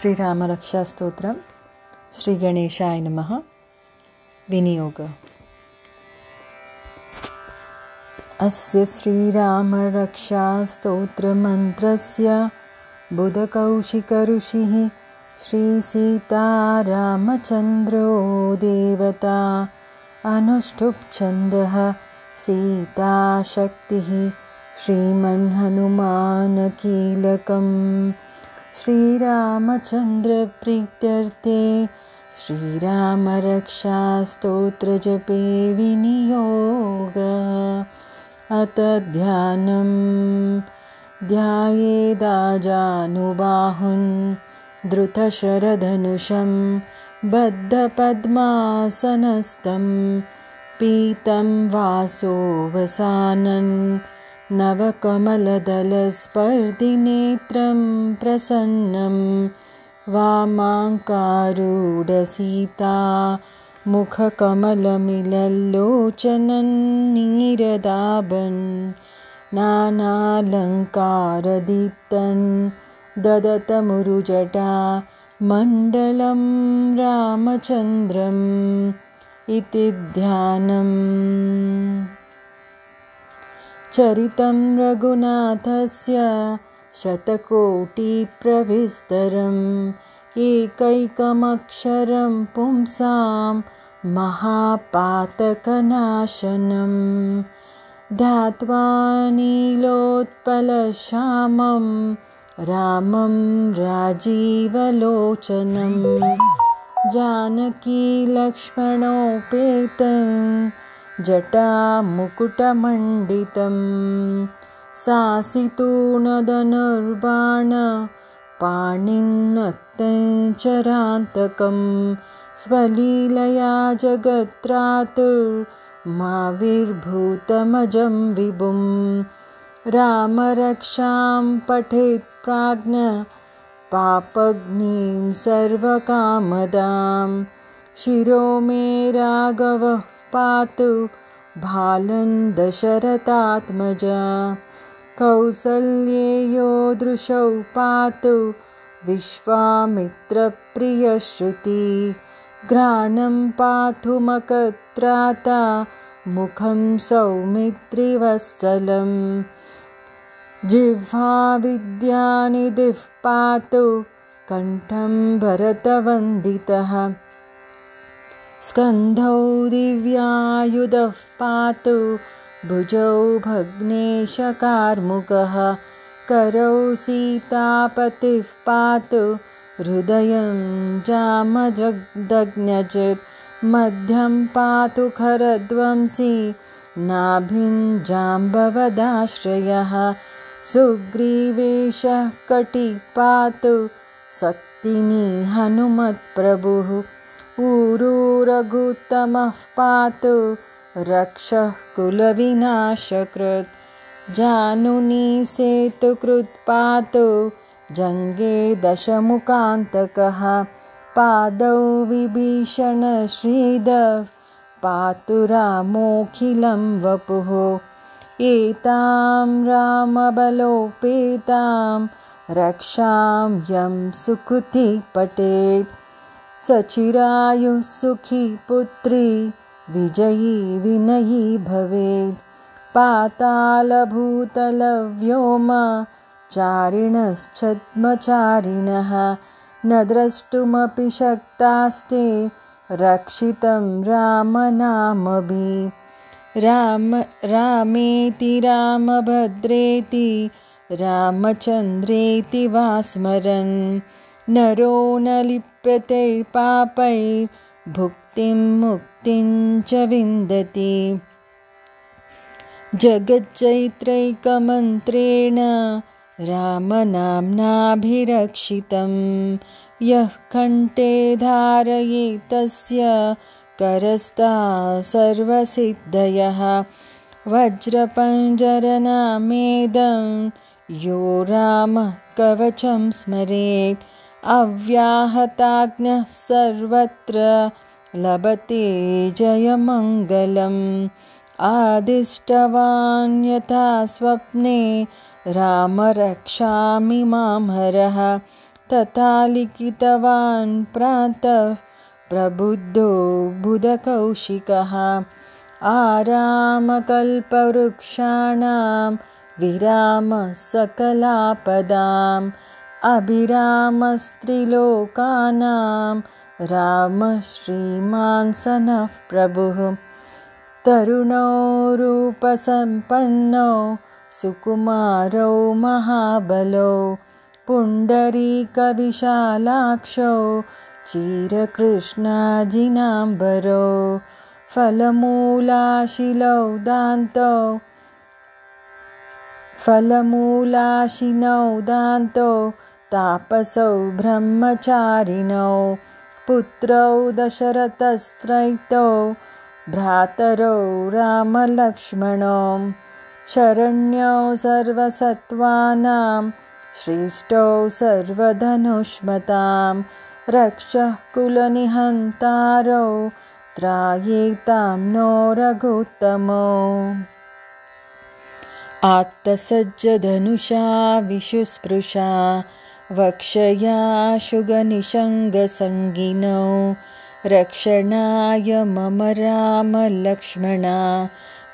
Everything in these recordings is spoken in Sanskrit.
श्रीरामरक्षास्तोत्रं श्रीगणेशाय नमः. विनियोग. अस्य श्रीरामरक्षास्तोत्रमन्त्रस्य बुधकौशिकऋषिः श्रीसीतारामचन्द्रो देवता अनुष्ठुप्छन्दः सीताशक्तिः श्रीमन्हनुमानकीलकम् श्रीरामचन्द्रप्रीत्यर्थे श्रीरामरक्षास्तोत्रजपे विनियोग। अत ध्यानं ध्यायेदाजानुबाहुन् धृतशरधनुषं बद्धपद्मासनस्थं पीतं वासोऽवसानन् नवकमलदलस्पर्धिनेत्रं प्रसन्नं वामाङ्कारूढसीता मुखकमलमिलल्लोचनन्नीरदाबन् नानालङ्कारदीप्तन् ददतमुरुजटा मण्डलं रामचन्द्रम् इति ध्यानम् चरितं रघुनाथस्य शतकोटिप्रविस्तरम् एकैकमक्षरं पुंसां महापातकनाशनं ध्यात्वा नीलोत्पलश्यामं रामं राजीवलोचनं जानकीलक्ष्मणोपेतम् जटामुकुटमण्डितं सासितूणधनुर्बाणपाणिन्नक्तञ्चरान्तकं स्वलीलया जगत्रातुर्माविर्भूतमजं विभुं रामरक्षां पठेत् प्राज्ञ पापग्निं सर्वकामदां शिरो मे राघवः पातु भालं दशरथात्मजा। कौसल्येयो दृशौ पातु विश्वामित्रप्रियश्रुति। घ्राणं पातु मकत्राता मुखं सौमित्रिवत्सलं जिह्वाविद्यानिधिः पातु कण्ठं भरतवन्दितः स्कन्धौ दिव्यायुधः पातु भुजौ भग्नेशकार्मुकः करौ सीतापतिः पातु हृदयं जामजग्दग्नचित् मध्यं पातु खरध्वंसी नाभिञ्जाम्बवदाश्रयः सुग्रीवेशः कटि पातु सत्तिनी हनुमत्प्रभुः ऊरू रघुत्तमः पातु रक्षः कुलविनाशकृत्। जानुनी सेतुकृत् पातु जङ्गे दशमुखान्तकः। पादौ विभीषणश्रीधः पातु रामोऽखिलं वपुः। एतां रामबलोपेतां रक्षां यं सुकृति पठेत् सचिरायुः सुखी पुत्री विजयी विनयी भवेत्। चारिणश्छद्मचारिणः न द्रष्टुमपि शक्तास्ते रक्षितं रामनामभि। राम रामेति रामभद्रेति रामचन्द्रेति वा स्मरन् नरो न लिप्यते पापै भुक्तिं मुक्तिं च विन्दति। जगच्चैत्रैकमन्त्रेण रामनाम्नाभिरक्षितं यः कण्ठे धारयेतस्य करस्ता सर्वसिद्धयः। वज्रपञ्जरनामेदं यो रामः कवचं स्मरेत् अव्याहताज्ञः सर्वत्र लभते जयमङ्गलम्। आदिष्टवान् यथा स्वप्ने राम रक्षामि मां हरः। तथा लिखितवान् प्रातः प्रबुद्धो बुधकौशिकः। आरामकल्पवृक्षाणां विरामसकलापदाम् अभिरामस्त्रिलोकानां रामः श्रीमान्सनः प्रभुः। तरुणो रूपसम्पन्नौ सुकुमारौ महाबलौ। पुण्डरीकविशालाक्षौ चिरकृष्णाजिनाम्बरौ फलमूलाशिलौ दान्तौ। फलमूलाशिनौ दान्तौ तापसौ ब्रह्मचारिणौ पुत्रौ दशरथस्त्रैतौ भ्रातरौ रामलक्ष्मणौ शरण्यौ सर्वसत्त्वानां श्रेष्ठौ सर्वधनुष्मतां रक्षः कुलनिहन्तारौ त्रायेतां नो रघुत्तमौ आत्तसज्जधनुषा विशुस्पृशा वक्षया शुगनिषङ्गसङ्गिनौ रक्षणाय मम रामलक्ष्मणा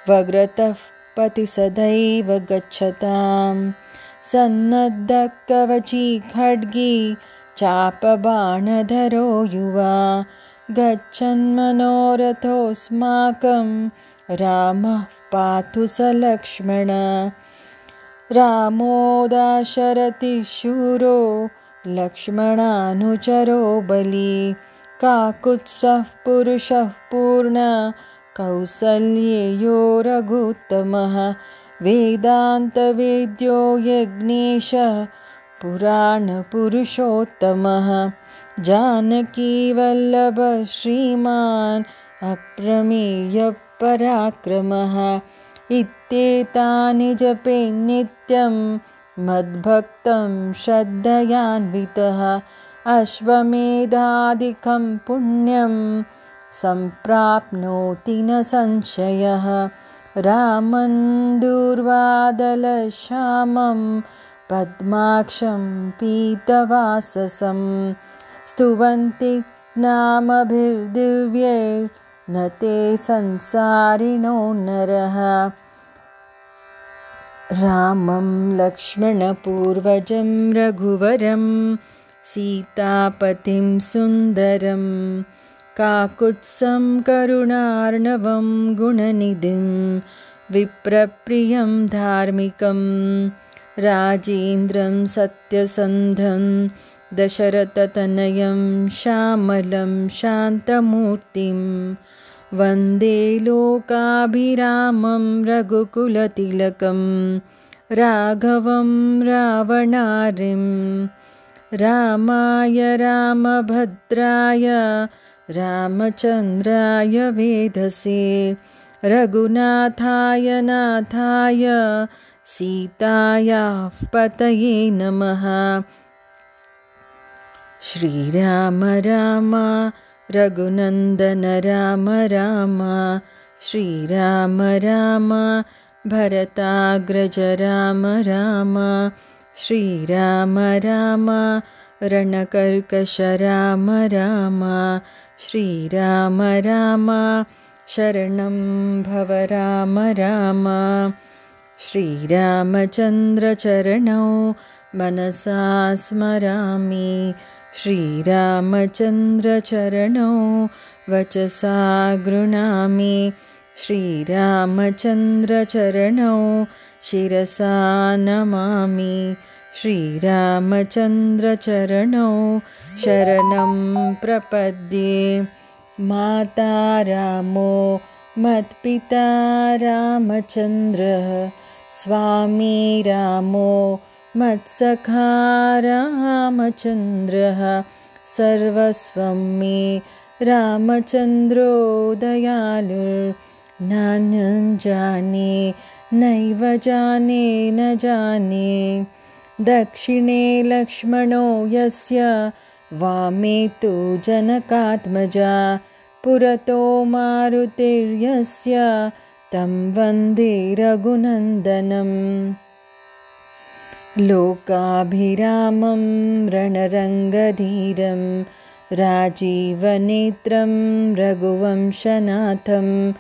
वग्रतः पति सदैव गच्छतां सन्नद्धकवची खड्गी चापबाणधरो युवा गच्छन्मनोरथोऽस्माकं रामः पातु स लक्ष्मण शूरो लक्ष्मणानुचरो बली। काकुत्सः पुरुषः पूर्ण कौसल्येयो रघुत्तमः। वेदान्तवेद्यो यज्ञेशः पुराणपुरुषोत्तमः जानकीवल्लभ श्रीमान् अप्रमेयपराक्रमः इत्येतानि जपे नित्यं मद्भक्तं श्रद्धयान्वितः अश्वमेधादिकं पुण्यं सम्प्राप्नोति न संशयः। रामन्दुर्वादलश्यामं पद्माक्षं पीतवाससं स्तुवन्ति नामभिर्दिव्यैर्न ते संसारिणो नरः। रामं लक्ष्मणपूर्वजं रघुवरं सीतापतिं सुन्दरं काकुत्सं करुणार्णवं गुणनिधिं विप्रप्रियं धार्मिकं राजेन्द्रं सत्यसन्धं दशरथतनयं श्यामलं शान्तमूर्तिं वन्दे लोकाभिरामं रघुकुलतिलकं राघवं रावणारिं रामाय रामभद्राय रामचन्द्राय वेधसे रघुनाथाय नाथाय सीतायाः पतये नमः श्रीराम राम रघुनन्दन राम राम श्रीराम राम भरताग्रज राम राम श्रीराम राम रणकर्कश राम राम श्रीराम राम शरणं भव राम राम श्रीरामचन्द्रचरणौ मनसा स्मरामि श्रीरामचन्द्रचरणौ वचसा गृणामि श्रीरामचन्द्रचरणौ शिरसा नमामि। श्रीरामचन्द्रचरणौ शरणं प्रपद्ये। माता रामो मत्पिता रामचन्द्रः। स्वामी रामो मत्सखा रामचन्द्रः सर्वस्वं मे रामचन्द्रो जाने नैव जाने न जाने। दक्षिणे लक्ष्मणो यस्य वामे तु जनकात्मजा। पुरतो मारुतिर्यस्य तं वन्दे रघुनन्दनम् लोकाभिरामं रणरङ्गधीरं राजीवनेत्रं रघुवंशनाथं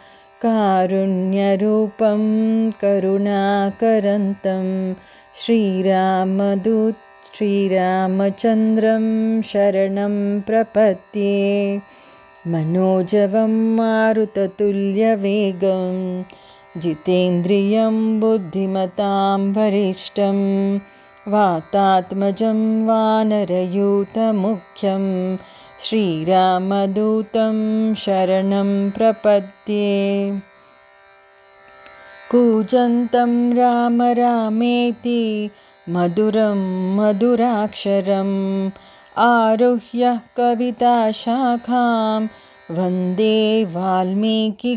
कारुण्यरूपं करुणाकरन्तं श्रीरामदूत् श्रीरामचन्द्रं शरणं प्रपद्ये। मनोजवं मारुततुल्यवेगं जितेन्द्रियं बुद्धिमतां वरिष्ठं वातात्मजं वानरयूतमुख्यं श्रीरामदूतं शरणं प्रपद्ये। कूजन्तं राम रामेति मधुरं मधुराक्षरम् आरुह्य कविताशाखां वन्दे वाल्मीकिकोकिलम्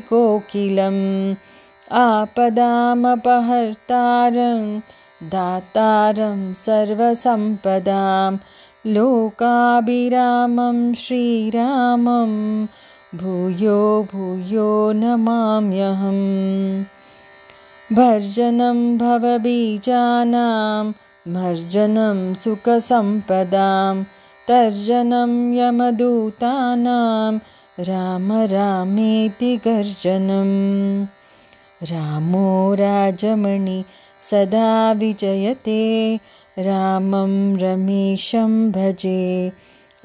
आपदामपहर्तारं दातारं सर्वसम्पदां लोकाभिरामं श्रीरामं भूयो भूयो नमाम्यहम्। भर्जनं भवबीजानां मर्जनं सुखसम्पदाम् तर्जनं यमदूतानां राम रामेति गर्जनं रामो राजमणि सदा विजयते। रामं रमेशं भजे।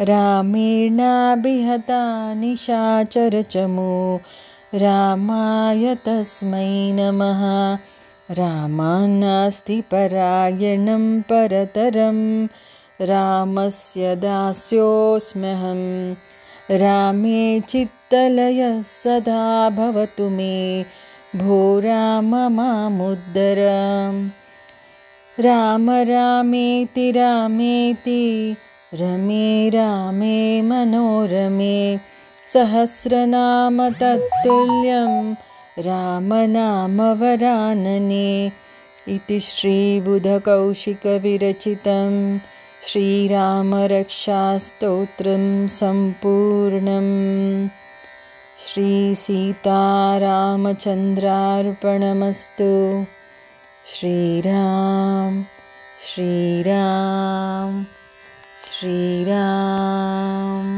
रामेणाभिहता निशाचरचमो। रामाय तस्मै नमः। रामान्नास्ति परायणं परतरम् रामस्य दास्योऽस्म्यहं रामे चित्तलयः सदा भवतु मे भो राम मामुद्धर राम रामेति रामेति रमे रामे मनोरमे सहस्रनाम तत्तुल्यं रामनामवरानने इति श्रीबुधकौशिकविरचितम् श्रीरामरक्षास्तोत्रं सम्पूर्णम् श्रीसीतारामचन्द्रार्पणमस्तु। श्रीराम श्रीराम श्रीराम